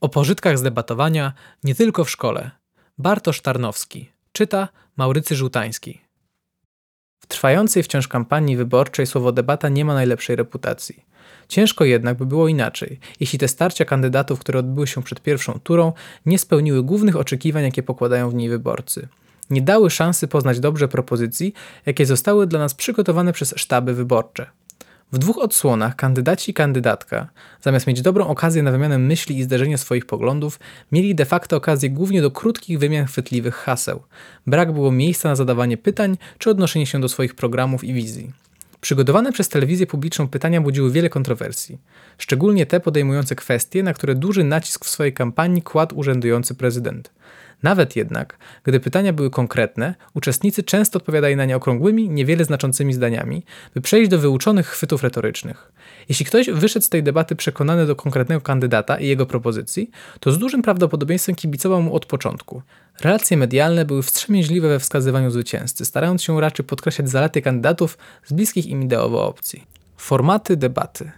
O pożytkach z debatowania nie tylko w szkole. Bartosz Tarnowski. Czyta Maurycy Żółtański. W trwającej wciąż kampanii wyborczej słowo debata nie ma najlepszej reputacji. Ciężko jednak by było inaczej, jeśli te starcia kandydatów, które odbyły się przed pierwszą turą, nie spełniły głównych oczekiwań, jakie pokładają w niej wyborcy. Nie dały szansy poznać dobrze propozycji, jakie zostały dla nas przygotowane przez sztaby wyborcze. W dwóch odsłonach kandydaci i kandydatka, zamiast mieć dobrą okazję na wymianę myśli i zderzenie swoich poglądów, mieli de facto okazję głównie do krótkich wymian chwytliwych haseł. Brak było miejsca na zadawanie pytań czy odnoszenie się do swoich programów i wizji. Przygotowane przez telewizję publiczną pytania budziły wiele kontrowersji, szczególnie te podejmujące kwestie, na które duży nacisk w swojej kampanii kładł urzędujący prezydent. Nawet jednak, gdy pytania były konkretne, uczestnicy często odpowiadali na nie okrągłymi, niewiele znaczącymi zdaniami, by przejść do wyuczonych chwytów retorycznych. Jeśli ktoś wyszedł z tej debaty przekonany do konkretnego kandydata i jego propozycji, to z dużym prawdopodobieństwem kibicował mu od początku. Relacje medialne były wstrzemięźliwe we wskazywaniu zwycięzcy, starając się raczej podkreślać zalety kandydatów z bliskich im ideowo opcji. Formaty debaty.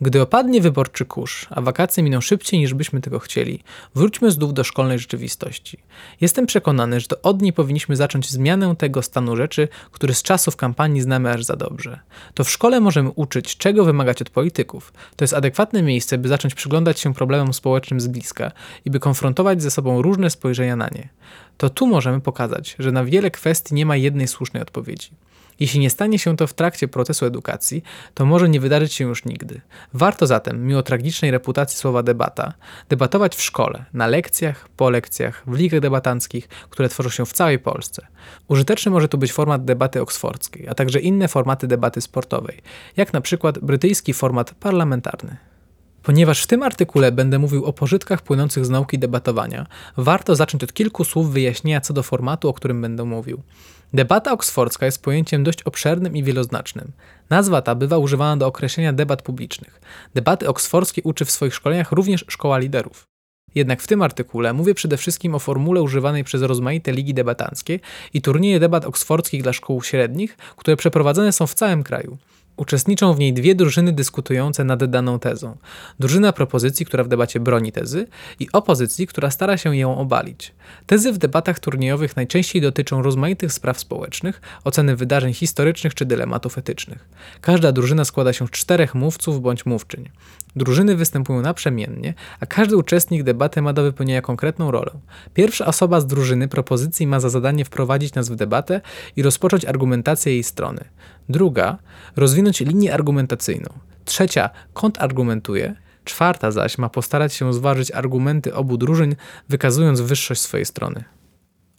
Gdy opadnie wyborczy kurz, a wakacje miną szybciej niż byśmy tego chcieli, wróćmy znów do szkolnej rzeczywistości. Jestem przekonany, że to od niej powinniśmy zacząć zmianę tego stanu rzeczy, który z czasów kampanii znamy aż za dobrze. To w szkole możemy uczyć, czego wymagać od polityków. To jest adekwatne miejsce, by zacząć przyglądać się problemom społecznym z bliska i by konfrontować ze sobą różne spojrzenia na nie. To tu możemy pokazać, że na wiele kwestii nie ma jednej słusznej odpowiedzi. Jeśli nie stanie się to w trakcie procesu edukacji, to może nie wydarzyć się już nigdy. Warto zatem, mimo tragicznej reputacji słowa debata, debatować w szkole, na lekcjach, po lekcjach, w ligach debatanckich, które tworzą się w całej Polsce. Użyteczny może tu być format debaty oksfordzkiej, a także inne formaty debaty sportowej, jak na przykład brytyjski format parlamentarny. Ponieważ w tym artykule będę mówił o pożytkach płynących z nauki debatowania, warto zacząć od kilku słów wyjaśnienia co do formatu, o którym będę mówił. Debata oksfordzka jest pojęciem dość obszernym i wieloznacznym. Nazwa ta bywa używana do określenia debat publicznych. Debaty oksfordzkie uczy w swoich szkoleniach również szkoła liderów. Jednak w tym artykule mówię przede wszystkim o formule używanej przez rozmaite ligi debatanckie i turnieje debat oksfordzkich dla szkół średnich, które przeprowadzane są w całym kraju. Uczestniczą w niej dwie drużyny dyskutujące nad daną tezą. Drużyna propozycji, która w debacie broni tezy, i opozycji, która stara się ją obalić. Tezy w debatach turniejowych najczęściej dotyczą rozmaitych spraw społecznych, oceny wydarzeń historycznych czy dylematów etycznych. Każda drużyna składa się z czterech mówców bądź mówczyń. Drużyny występują naprzemiennie, a każdy uczestnik debaty ma do wypełnienia konkretną rolę. Pierwsza osoba z drużyny propozycji ma za zadanie wprowadzić nas w debatę i rozpocząć argumentację jej strony. Druga rozwinąć linię argumentacyjną. Trzecia kontrargumentuje. Czwarta zaś ma postarać się zważyć argumenty obu drużyn, wykazując wyższość swojej strony.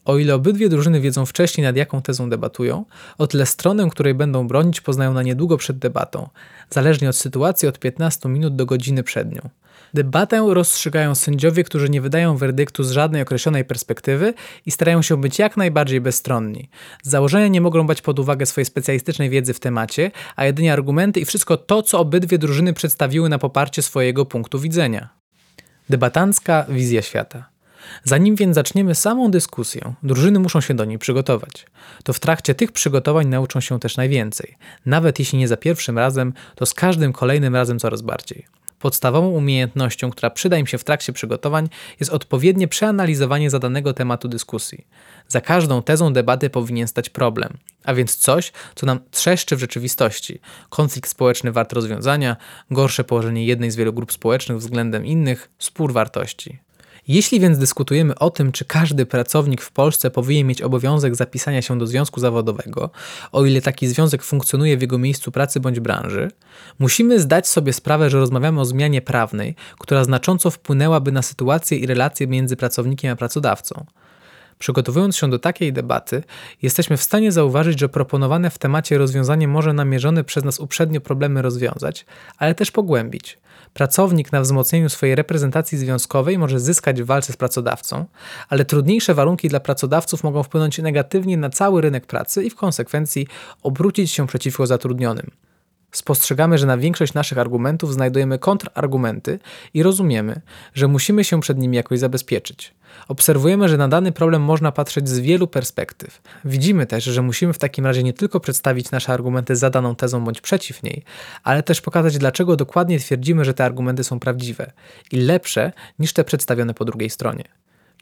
O ile obydwie drużyny wiedzą wcześniej, nad jaką tezą debatują, o tyle stronę, której będą bronić, poznają na niedługo przed debatą, zależnie od sytuacji od 15 minut do godziny przed nią. Debatę rozstrzygają sędziowie, którzy nie wydają werdyktu z żadnej określonej perspektywy i starają się być jak najbardziej bezstronni. Z założenia nie mogą brać pod uwagę swojej specjalistycznej wiedzy w temacie, a jedynie argumenty i wszystko to, co obydwie drużyny przedstawiły na poparcie swojego punktu widzenia. Debatancka wizja świata. Zanim więc zaczniemy samą dyskusję, drużyny muszą się do niej przygotować. To w trakcie tych przygotowań nauczą się też najwięcej. Nawet jeśli nie za pierwszym razem, to z każdym kolejnym razem coraz bardziej. Podstawową umiejętnością, która przyda im się w trakcie przygotowań, jest odpowiednie przeanalizowanie zadanego tematu dyskusji. Za każdą tezą debaty powinien stać problem, a więc coś, co nam trzeszczy w rzeczywistości. Konflikt społeczny wart rozwiązania, gorsze położenie jednej z wielu grup społecznych względem innych, spór wartości. Jeśli więc dyskutujemy o tym, czy każdy pracownik w Polsce powinien mieć obowiązek zapisania się do związku zawodowego, o ile taki związek funkcjonuje w jego miejscu pracy bądź branży, musimy zdać sobie sprawę, że rozmawiamy o zmianie prawnej, która znacząco wpłynęłaby na sytuację i relacje między pracownikiem a pracodawcą. Przygotowując się do takiej debaty, jesteśmy w stanie zauważyć, że proponowane w temacie rozwiązanie może namierzone przez nas uprzednio problemy rozwiązać, ale też pogłębić. Pracownik na wzmocnieniu swojej reprezentacji związkowej może zyskać w walce z pracodawcą, ale trudniejsze warunki dla pracodawców mogą wpłynąć negatywnie na cały rynek pracy i w konsekwencji obrócić się przeciwko zatrudnionym. Spostrzegamy, że na większość naszych argumentów znajdujemy kontrargumenty i rozumiemy, że musimy się przed nimi jakoś zabezpieczyć. Obserwujemy, że na dany problem można patrzeć z wielu perspektyw. Widzimy też, że musimy w takim razie nie tylko przedstawić nasze argumenty za daną tezą bądź przeciw niej, ale też pokazać, dlaczego dokładnie twierdzimy, że te argumenty są prawdziwe i lepsze niż te przedstawione po drugiej stronie.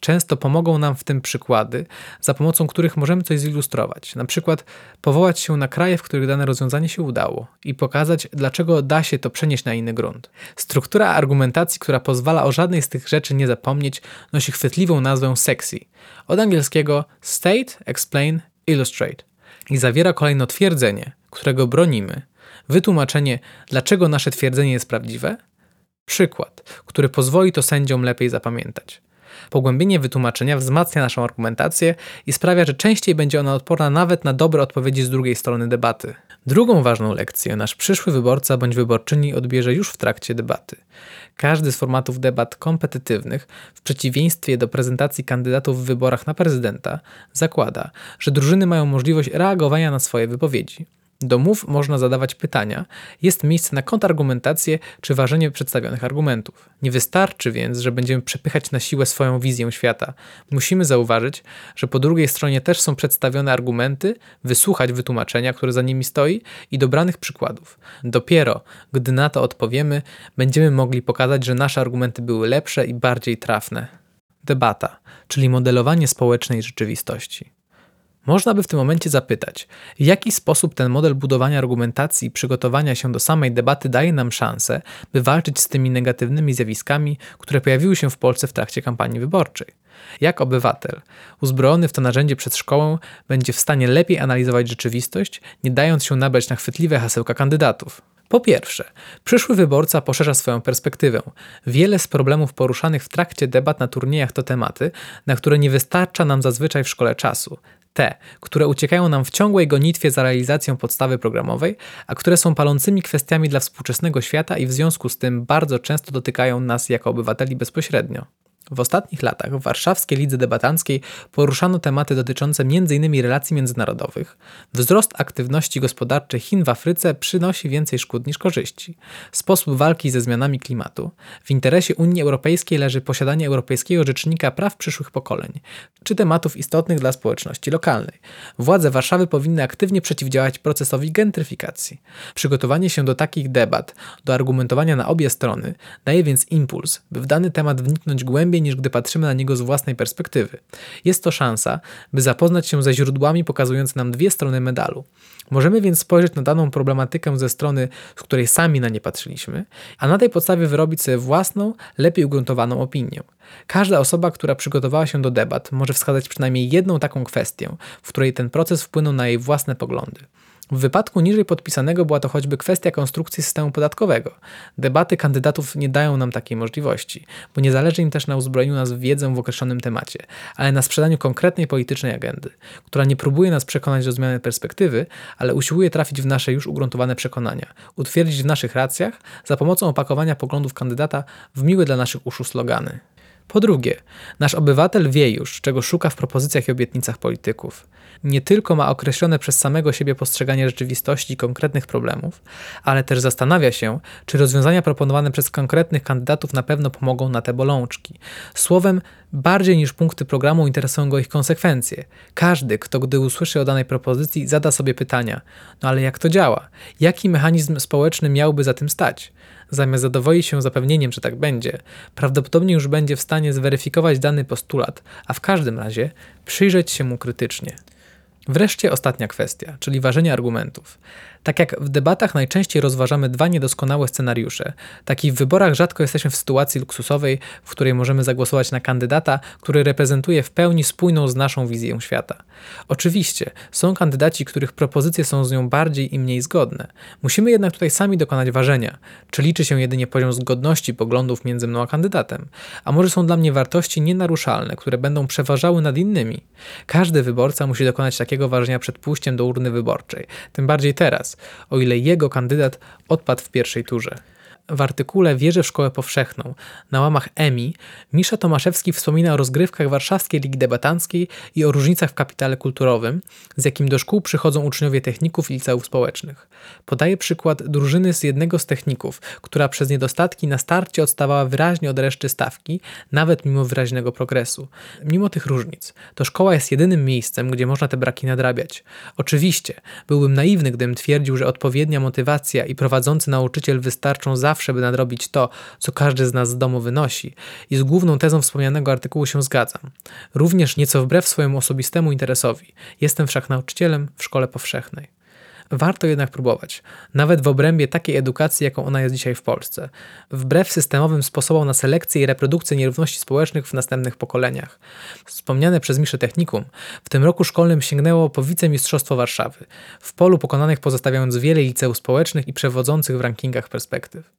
Często pomogą nam w tym przykłady, za pomocą których możemy coś zilustrować. Na przykład powołać się na kraje, w których dane rozwiązanie się udało i pokazać, dlaczego da się to przenieść na inny grunt. Struktura argumentacji, która pozwala o żadnej z tych rzeczy nie zapomnieć, nosi chwytliwą nazwę sexy. Od angielskiego state, explain, illustrate. I zawiera kolejno twierdzenie, którego bronimy, wytłumaczenie, dlaczego nasze twierdzenie jest prawdziwe, przykład, który pozwoli to sędziom lepiej zapamiętać. Pogłębienie wytłumaczenia wzmacnia naszą argumentację i sprawia, że częściej będzie ona odporna nawet na dobre odpowiedzi z drugiej strony debaty. Drugą ważną lekcję nasz przyszły wyborca bądź wyborczyni odbierze już w trakcie debaty. Każdy z formatów debat kompetytywnych, w przeciwieństwie do prezentacji kandydatów w wyborach na prezydenta, zakłada, że drużyny mają możliwość reagowania na swoje wypowiedzi. Do mów można zadawać pytania, jest miejsce na kontrargumentację czy ważenie przedstawionych argumentów. Nie wystarczy więc, że będziemy przepychać na siłę swoją wizję świata. Musimy zauważyć, że po drugiej stronie też są przedstawione argumenty, wysłuchać wytłumaczenia, które za nimi stoi i dobranych przykładów. Dopiero, gdy na to odpowiemy, będziemy mogli pokazać, że nasze argumenty były lepsze i bardziej trafne. Debata, czyli modelowanie społecznej rzeczywistości. Można by w tym momencie zapytać, w jaki sposób ten model budowania argumentacji i przygotowania się do samej debaty daje nam szansę, by walczyć z tymi negatywnymi zjawiskami, które pojawiły się w Polsce w trakcie kampanii wyborczej. Jak obywatel, uzbrojony w to narzędzie przed szkołą, będzie w stanie lepiej analizować rzeczywistość, nie dając się nabrać na chwytliwe hasełka kandydatów. Po pierwsze, przyszły wyborca poszerza swoją perspektywę. Wiele z problemów poruszanych w trakcie debat na turniejach to tematy, na które nie wystarcza nam zazwyczaj w szkole czasu te, które uciekają nam w ciągłej gonitwie za realizacją podstawy programowej, a które są palącymi kwestiami dla współczesnego świata i w związku z tym bardzo często dotykają nas jako obywateli bezpośrednio. W ostatnich latach w warszawskiej lidze debatanckiej poruszano tematy dotyczące m.in. relacji międzynarodowych. Wzrost aktywności gospodarczej Chin w Afryce przynosi więcej szkód niż korzyści. Sposób walki ze zmianami klimatu. W interesie Unii Europejskiej leży posiadanie Europejskiego Rzecznika Praw Przyszłych Pokoleń, czy tematów istotnych dla społeczności lokalnej. Władze Warszawy powinny aktywnie przeciwdziałać procesowi gentryfikacji. Przygotowanie się do takich debat, do argumentowania na obie strony, daje więc impuls, by w dany temat wniknąć głębiej głębiej niż gdy patrzymy na niego z własnej perspektywy. Jest to szansa, by zapoznać się ze źródłami pokazującymi nam dwie strony medalu. Możemy więc spojrzeć na daną problematykę ze strony, z której sami na nie patrzyliśmy, a na tej podstawie wyrobić sobie własną, lepiej ugruntowaną opinię. Każda osoba, która przygotowała się do debat, może wskazać przynajmniej jedną taką kwestię, w której ten proces wpłynął na jej własne poglądy. W wypadku niżej podpisanego była to choćby kwestia konstrukcji systemu podatkowego. Debaty kandydatów nie dają nam takiej możliwości, bo nie zależy im też na uzbrojeniu nas w wiedzę w określonym temacie, ale na sprzedaniu konkretnej politycznej agendy, która nie próbuje nas przekonać do zmiany perspektywy, ale usiłuje trafić w nasze już ugruntowane przekonania, utwierdzić w naszych racjach za pomocą opakowania poglądów kandydata w miłe dla naszych uszu slogany. Po drugie, nasz obywatel wie już, czego szuka w propozycjach i obietnicach polityków. Nie tylko ma określone przez samego siebie postrzeganie rzeczywistości i konkretnych problemów, ale też zastanawia się, czy rozwiązania proponowane przez konkretnych kandydatów na pewno pomogą na te bolączki. Słowem, bardziej niż punkty programu interesują go ich konsekwencje. Każdy, kto gdy usłyszy o danej propozycji, zada sobie pytania: no ale jak to działa? Jaki mechanizm społeczny miałby za tym stać? Zamiast zadowolić się zapewnieniem, że tak będzie, prawdopodobnie już będzie w stanie zweryfikować dany postulat, a w każdym razie przyjrzeć się mu krytycznie. Wreszcie ostatnia kwestia, czyli ważenie argumentów. Tak jak w debatach najczęściej rozważamy dwa niedoskonałe scenariusze, tak i w wyborach rzadko jesteśmy w sytuacji luksusowej, w której możemy zagłosować na kandydata, który reprezentuje w pełni spójną z naszą wizją świata. Oczywiście są kandydaci, których propozycje są z nią bardziej i mniej zgodne. Musimy jednak tutaj sami dokonać ważenia, czy liczy się jedynie poziom zgodności poglądów między mną a kandydatem, a może są dla mnie wartości nienaruszalne, które będą przeważały nad innymi. Każdy wyborca musi dokonać takiego ważenia przed pójściem do urny wyborczej, tym bardziej teraz, o ile jego kandydat odpadł w pierwszej turze. W artykule Wierzę w szkołę powszechną na łamach EMI Misza Tomaszewski wspomina o rozgrywkach Warszawskiej Ligi Debatanckiej i o różnicach w kapitale kulturowym, z jakim do szkół przychodzą uczniowie techników i liceów społecznych. Podaje przykład drużyny z jednego z techników, która przez niedostatki na starcie odstawała wyraźnie od reszty stawki, nawet mimo wyraźnego progresu. Mimo tych różnic, to szkoła jest jedynym miejscem, gdzie można te braki nadrabiać. Oczywiście, byłbym naiwny, gdybym twierdził, że odpowiednia motywacja i prowadzący nauczyciel wystarczą zawsze, by nadrobić to, co każdy z nas z domu wynosi i z główną tezą wspomnianego artykułu się zgadzam. Również nieco wbrew swojemu osobistemu interesowi. Jestem wszak nauczycielem w szkole powszechnej. Warto jednak próbować, nawet w obrębie takiej edukacji, jaką ona jest dzisiaj w Polsce, wbrew systemowym sposobom na selekcję i reprodukcję nierówności społecznych w następnych pokoleniach. Wspomniane przez Miszę Technikum, w tym roku szkolnym sięgnęło po wicemistrzostwo Warszawy, w polu pokonanych pozostawiając wiele liceów społecznych i przewodzących w rankingach perspektyw.